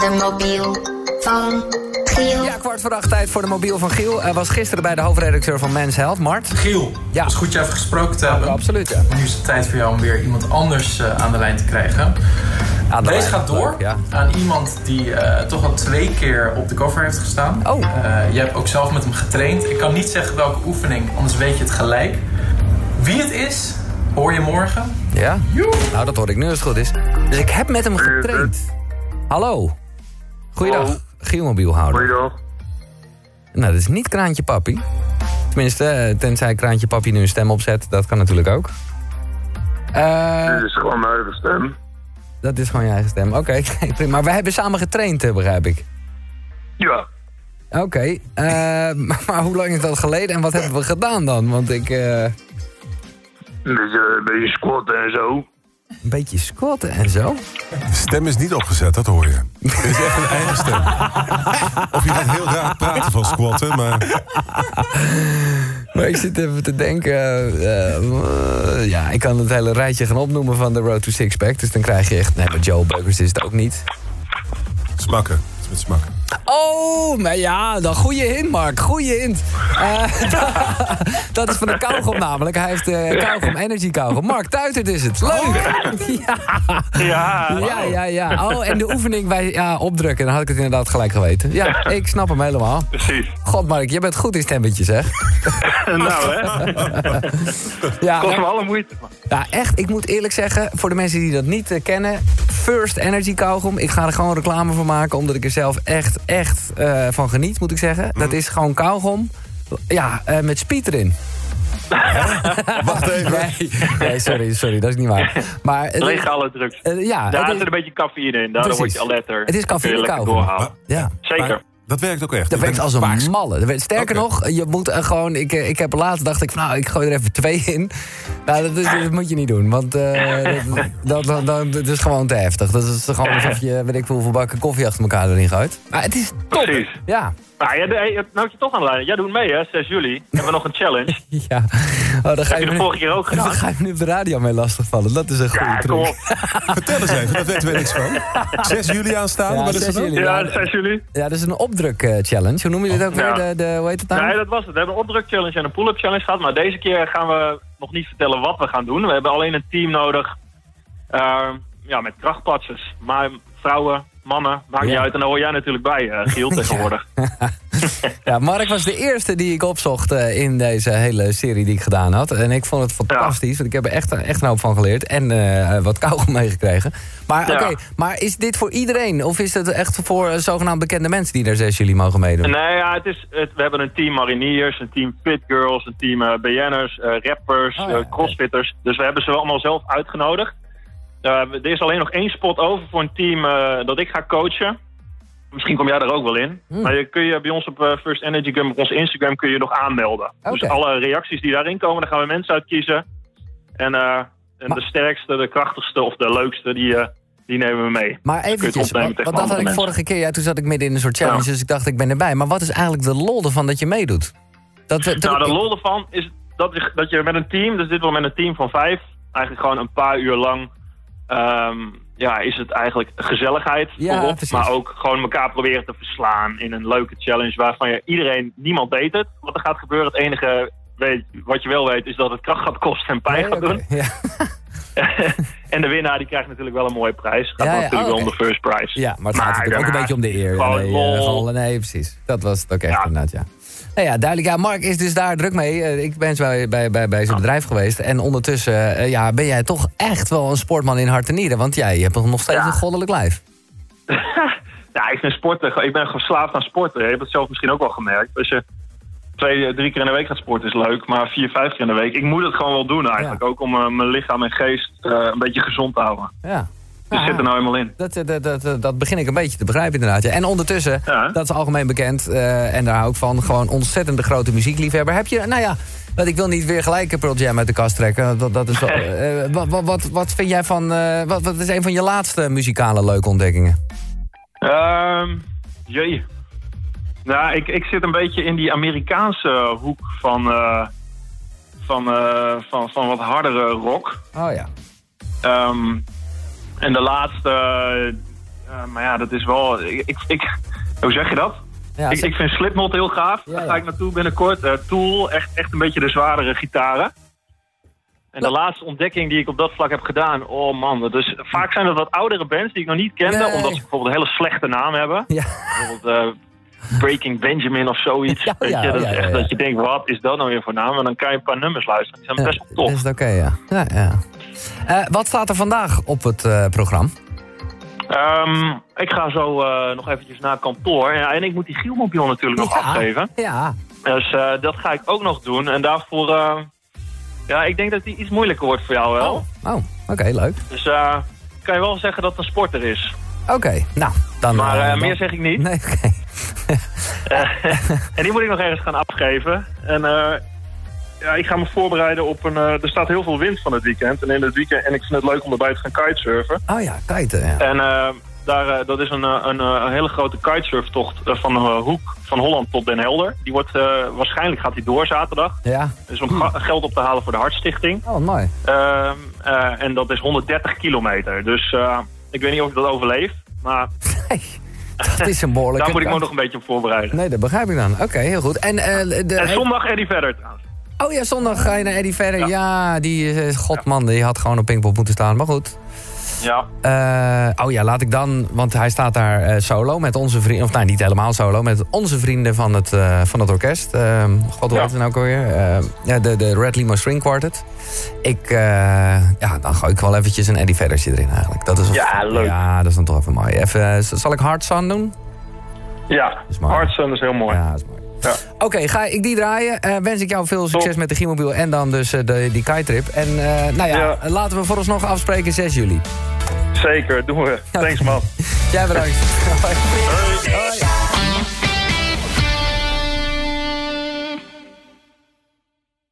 De mobiel van Giel. Ja, kwart voor acht tijd voor de mobiel van Giel. Hij was gisteren bij de hoofdredacteur van Men's Health, Mart. Giel, Ja. het is goed je even gesproken te hebben. absoluut, ja. Nu is het tijd voor jou om weer iemand anders eh, aan de lijn te krijgen. Aan de Deze lijn. gaat door Leuk, Ja. aan iemand die eh, toch al twee keer op de cover heeft gestaan. Oh. Eh, jij hebt ook zelf met hem getraind. Ik kan niet zeggen welke oefening, anders weet je het gelijk. Wie het is, hoor je morgen. Ja? Nou, dat hoor ik nu als het goed is. Dus ik heb met hem getraind. Hallo. Goeiedag, Hallo. Giel mobielhouder. Goeiedag. Nou, dat is niet Kraantje Papi. Tenminste, eh, tenzij Kraantje Papi nu een stem opzet. Dat kan natuurlijk ook. Eh, Dit is gewoon mijn eigen stem. dat is gewoon je eigen stem. Oké, prima. maar we hebben samen getraind, eh, begrijp ik. Ja. Oké, eh, maar, maar hoe lang is dat geleden en wat hebben we gedaan dan? Want ik... eh, Een beetje, een beetje squatten en zo. Een beetje squatten en zo. De stem is niet opgezet, dat hoor je. Het is echt een eigen stem. Of je gaat heel raar praten van squatten, maar... Maar ik zit even te denken... eh, eh, ja, ik kan het hele rijtje gaan opnoemen van de Road to Sixpack. Dus dan krijg je echt... Nee, maar Joe Beukers is het ook niet. Smakken. Het is met smakken. Oh, maar ja, dan goede hint, Mark. Goede hint. Eh, dat is van de kauwgom namelijk. Hij heeft uh, kauwgom, energy kauwgom. Mark Tuitert is het. Leuk. Ja. Ja. Ja, ja, ja. Oh, en de oefening bij ja, opdrukken. Dan had ik het inderdaad gelijk geweten. Ja, ik snap hem helemaal. Precies. God, Mark, je bent goed in stemmetjes, zeg. nou, hè. Ja, Kost me alle moeite. ja, echt, ik moet eerlijk zeggen, voor de mensen die dat niet eh, kennen... First Energy kauwgom. Ik ga er gewoon reclame voor maken, omdat ik er zelf echt, echt eh, van geniet, moet ik zeggen. Dat is gewoon kauwgom. Ja, eh, met speed erin. Wacht even. Nee, nee, sorry, sorry, dat is niet waar. Maar, Legale drugs. eh, ja, Daar zit een beetje cafeïne in. Daardoor word je alerter. Het is cafeïne kauwgom. ja. Zeker. Maar dat werkt ook echt. Dat werkt als een paars. malle. Sterker nog, je moet er gewoon... Ik, eh, ik heb laatst dacht ik van, nou, ik gooi er even twee in. Nou, dat, is, dat moet je niet doen. Want eh, dat, dat, dat, dat is gewoon te heftig. Dat is gewoon alsof je, weet ik veel, hoeveel bakken koffie achter elkaar erin gooit. Maar het is top. Precies. Ja. Nou, ja, de- nou heb je toch aan de lijn. Jij doet mee, hè? 6 juli. Hebben we nog een challenge. ja. Oh, dan ga Heb je de nu, vorige keer ook dan gedaan. ga je me nu op de radio mee lastigvallen. Dat is een goede Ja, truc. Vertel eens even, dat weten we niks van. 6 juli aanstaan, Ja, wat is 6 dat dan? juli. Ja, 6 juli. Ja, dat is een opdruk-challenge. Hoe noem je dit ook weer? De, de, hoe heet het nou? Nee, dat was het. We hebben een opdruk challenge en een pull-up challenge gehad. Maar deze keer gaan we nog niet vertellen wat we gaan doen. We hebben alleen een team nodig. eh, ja, met krachtpatsers. Maar vrouwen, mannen, maakt niet Ja. uit. En daar hoor jij natuurlijk bij, eh, Giel, tegenwoordig. Ja, Mark was de eerste die ik opzocht eh, in deze hele serie die ik gedaan had. En ik vond het fantastisch, want ik heb er echt, echt een hoop van geleerd. En eh, wat kauwgom meegekregen. Maar oké, maar is dit voor iedereen? Of is het echt voor eh, zogenaamd bekende mensen die daar zes jullie mogen meedoen? Nee, ja, het is, het, we hebben een team mariniers, een team fit girls, een team eh, BN'ers, eh, rappers, Oh, eh, crossfitters. Dus we hebben ze allemaal zelf uitgenodigd. Eh, er is alleen nog één spot over voor een team eh, dat ik ga coachen. Misschien kom jij er ook wel in. Hmm. Maar je kun je bij ons op eh, First Energy Gum, op onze Instagram, kun je nog aanmelden. Dus alle reacties die daarin komen, daar gaan we mensen uit kiezen. En, en de sterkste, de krachtigste of de leukste, die, die nemen we mee. Maar eventjes, want, want dat had ik mensen. vorige keer, ja, toen zat ik midden in een soort challenge, Ja. dus ik dacht ik ben erbij. Maar wat is eigenlijk de lol ervan dat je meedoet? Dat, we- Nou, de lol ervan is dat je, dat je met een team, dus dit wel met een team van vijf, eigenlijk gewoon een paar uur lang, ehm, ja, is het eigenlijk gezelligheid Ja, voorop, precies. maar ook gewoon elkaar proberen te verslaan in een leuke challenge waarvan je iedereen, niemand weet het, wat er gaat gebeuren. Het enige weet, wat je wel weet is dat het kracht gaat kosten en pijn Nee, gaat doen. Ja. en de winnaar die krijgt natuurlijk wel een mooie prijs. Gaat Ja, natuurlijk oh, wel om oké. de first prize. Ja, maar het gaat natuurlijk ook een beetje om de eer. Gewoon nee, eh, lol. nee, precies. Dat was het ook echt inderdaad, ja. Nou ja, duidelijk. Ja, Mark is dus daar druk mee. Eh, Ik ben eens bij, bij, bij, bij zijn bedrijf geweest. En ondertussen eh, ja, ben jij toch echt wel een sportman in hart en nieren. Want jij hebt nog steeds Ja. een goddelijk lijf. Ja, ik vind sporten, ik ben verslaafd aan sporten. Je hebt het zelf misschien ook wel gemerkt. Als je twee, eh, drie keer in de week gaat sporten is leuk, maar vier, vijf keer in de week. Ik moet het gewoon wel doen eigenlijk. Ja. Ook om mijn lichaam en geest een beetje gezond te houden. Ja. Dus zit er nou helemaal in. Dat, dat, dat, dat, begin ik een beetje te begrijpen inderdaad. Ja. En ondertussen, Ja. dat is algemeen bekend. eh, en daar hou ik van. Gewoon ontzettende grote muziekliefhebber. Heb je, nou ja, want ik wil niet weer gelijk Pearl Jam uit de kast trekken. Dat, dat is wel, eh, wat, wat, wat, wat vind jij van... eh, wat, wat is een van je laatste muzikale leuke ontdekkingen? Ehm jee. Nou, ik, ik zit een beetje in die Amerikaanse hoek van, van, van, van wat hardere rock. Oh ja. Ehm, en de laatste Eh, maar ja, dat is wel... Ik, ik, hoe zeg je dat? Ja, ik, ik vind Slipknot heel gaaf. Ja, Daar ga ik naartoe binnenkort. Eh, Tool, echt, echt een beetje de zwaardere gitaren. En de laatste ontdekking die ik op dat vlak heb gedaan... Oh man, is, vaak zijn dat wat oudere bands die ik nog niet kende... Nee. omdat ze bijvoorbeeld een hele slechte naam hebben. Bijvoorbeeld eh, Breaking Benjamin of zoiets. Weet je? Dat, is echt dat je denkt, wat is dat nou weer voor naam? En dan kan je een paar nummers luisteren. Die zijn best wel tof. Is oké, ja. ja, ja. Eh, wat staat er vandaag op het eh, programma? Ehm, ik ga zo eh, nog eventjes naar kantoor. Ja, en ik moet die Gielmobiel natuurlijk nog afgeven. Ja. Dus dat ga ik ook nog doen. En daarvoor... ja, ik denk dat die iets moeilijker wordt voor jou wel. Oh, oké, leuk. Dus kan je wel zeggen dat het een sporter is. Oké, nou, dan... Maar dan- meer zeg ik niet. Nee, oké. en die moet ik nog ergens gaan afgeven. En ja, ik ga me voorbereiden op een... eh, er staat heel veel wind van het weekend. En in het weekend... En ik vind het leuk om erbij te gaan kitesurfen. Oh ja, kiten, ja. En eh, daar, eh, dat is een, een, een hele grote kitesurftocht van de Hoek van Holland tot Den Helder. Die wordt, waarschijnlijk gaat die door zaterdag. Ja. Dus om geld op te halen voor de Hartstichting. Oh, mooi. Ehm, eh, en dat is 130 kilometer. Dus ik weet niet of ik dat overleef. Maar dat is een behoorlijke... daar moet ik me nog een beetje op voorbereiden. Nee, dat begrijp ik dan. Oké, heel goed. En, de... En zondag Eddie verder trouwens. Oh ja, zondag ga je naar Eddie verder. Ja, Ja. die... eh, Godman, die had gewoon op Pinkpop moeten staan. Maar goed. Ja. Eh, oh ja, laat ik dan... Want hij staat daar eh, solo met onze vrienden... Of nou, niet helemaal solo. Met onze vrienden van het, van het orkest. Ehm, God, hoe heet het nou ook alweer? Eh, ja, de, de Red Limo String Quartet. Ik... ja, dan gooi ik wel eventjes een Eddie Veddertje erin eigenlijk. Dat is Ja, leuk. Ja, dat is dan toch even mooi. Even, zal ik Hard Sun doen? Ja, is mooi. Hardsun is heel mooi. Ja, dat is mooi. Ja. Oké, ga ik die draaien. Eh, wens ik jou veel succes Top. met de Gimobiel en dan dus eh, de, die kite-trip. En eh, nou ja, Ja. laten we vooralsnog afspreken 6 juli. Zeker, doen we. Thanks man. Jij bedankt.